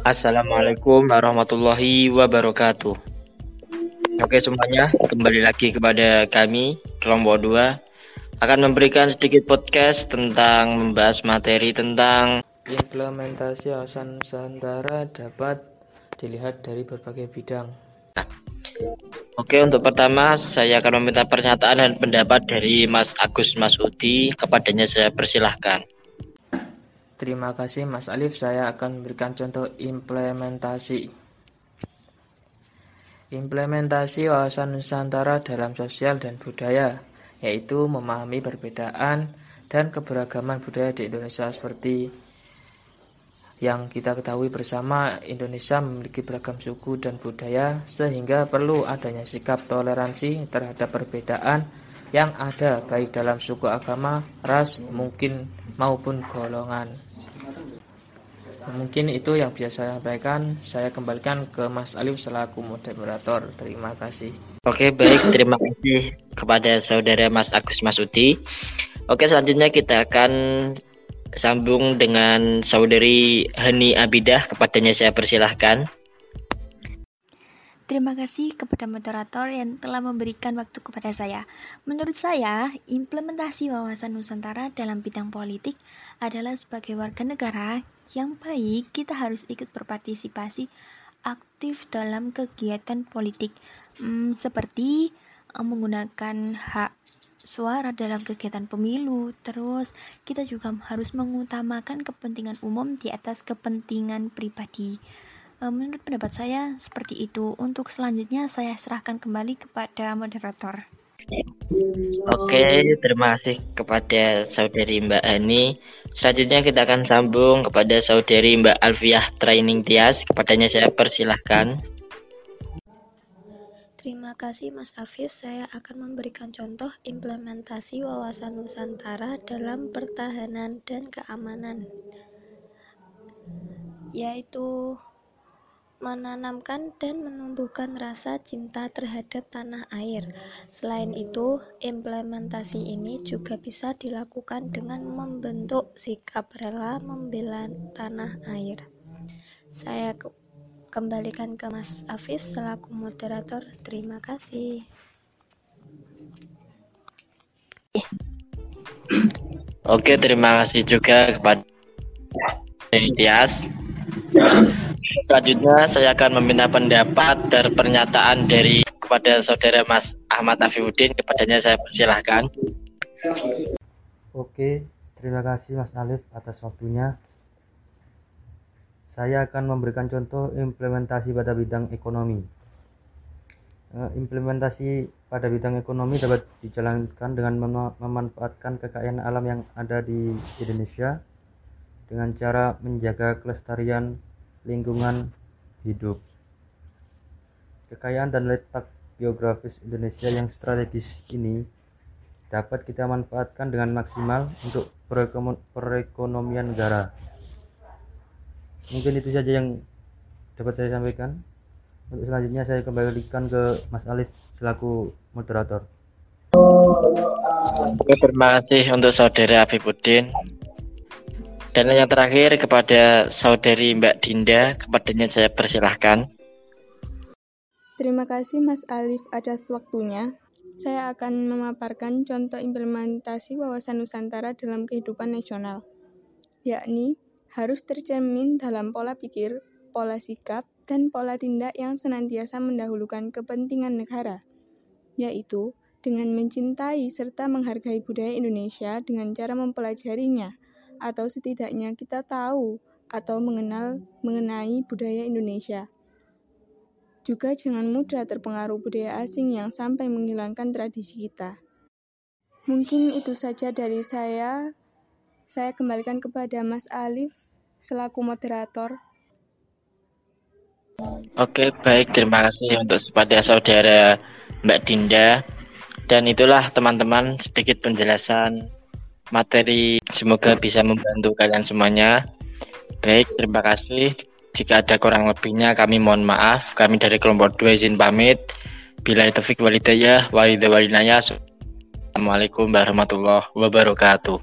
Assalamualaikum warahmatullahi wabarakatuh. Oke semuanya, kembali lagi kepada kami kelompok 2 akan memberikan sedikit podcast tentang membahas materi tentang implementasi awasan Nusantara dapat dilihat dari berbagai bidang. Oke, untuk pertama saya akan meminta pernyataan dan pendapat dari Mas Agus Masudi. Kepadanya saya persilahkan. Terima kasih Mas Alif, saya akan memberikan contoh implementasi. Implementasi wawasan Nusantara dalam sosial dan budaya, yaitu memahami perbedaan dan keberagaman budaya di Indonesia seperti yang kita ketahui bersama Indonesia memiliki beragam suku dan budaya sehingga perlu adanya sikap toleransi terhadap perbedaan yang ada baik dalam suku agama, ras, mungkin maupun golongan. Mungkin itu yang bisa saya sampaikan. Saya kembalikan ke Mas Alif selaku moderator. Terima kasih. Oke, baik. Terima kasih kepada saudara Mas Agus Masuti. Oke, selanjutnya kita akan sambung dengan saudari Hani Abidah. Kepadanya saya persilahkan. Terima kasih kepada moderator yang telah memberikan waktu kepada saya. Menurut saya, implementasi wawasan Nusantara dalam bidang politik adalah sebagai warga negara yang baik, kita harus ikut berpartisipasi aktif dalam kegiatan politik, hmm, seperti eh, menggunakan hak suara dalam kegiatan pemilu. Terus, kita juga harus mengutamakan kepentingan umum di atas kepentingan pribadi. Eh, menurut pendapat saya seperti itu. Untuk selanjutnya saya serahkan kembali kepada moderator. Oke, terima kasih kepada saudari Mbak Ani. Selanjutnya kita akan sambung kepada saudari Mbak Alfiah Training Tias. Kepadanya saya persilahkan. Terima kasih Mas Afif, saya akan memberikan contoh implementasi wawasan Nusantara dalam pertahanan dan keamanan yaitu menanamkan dan menumbuhkan rasa cinta terhadap tanah air. Selain itu, implementasi ini juga bisa dilakukan dengan membentuk sikap rela membela tanah air. Saya ke kembalikan ke Mas Afif selaku moderator. Terima kasih. Oke, terima kasih juga kepada Tias. Selanjutnya saya akan meminta pendapat dan pernyataan dari kepada saudara Mas Ahmad Afifuddin. Kepadanya saya persilahkan. Oke, terima kasih Mas Alif atas waktunya. Saya akan memberikan contoh implementasi pada bidang ekonomi. Eh, implementasi pada bidang ekonomi dapat dijalankan dengan memanfaatkan kekayaan alam yang ada di Indonesia dengan cara menjaga kelestarian lingkungan hidup. Kekayaan dan letak geografis Indonesia yang strategis ini dapat kita manfaatkan dengan maksimal untuk perekonomian negara. Mungkin itu saja yang dapat saya sampaikan. Untuk selanjutnya saya kembalikan ke Mas Alif selaku moderator. Terima kasih untuk saudara Afifuddin. Dan yang terakhir kepada saudari Mbak Dinda, kepadanya saya persilahkan. Terima kasih Mas Alif atas waktunya. Saya akan memaparkan contoh implementasi wawasan Nusantara dalam kehidupan nasional, yakni harus tercermin dalam pola pikir, pola sikap, dan pola tindak yang senantiasa mendahulukan kepentingan negara, yaitu dengan mencintai serta menghargai budaya Indonesia dengan cara mempelajarinya, atau setidaknya kita tahu atau mengenal mengenai budaya Indonesia. Juga jangan mudah terpengaruh budaya asing yang sampai menghilangkan tradisi kita. Mungkin itu saja dari saya. Saya kembalikan kepada Mas Alif selaku moderator. Oke, baik. Terima kasih untuk kepada saudara Mbak Dinda. Dan itulah teman-teman sedikit penjelasan materi semoga bisa membantu kalian semuanya. Baik, terima kasih. Jika ada kurang lebihnya kami mohon maaf. Kami dari kelompok 2 izin pamit. Bila itu fik walidayah wa Assalamualaikum warahmatullahi wabarakatuh.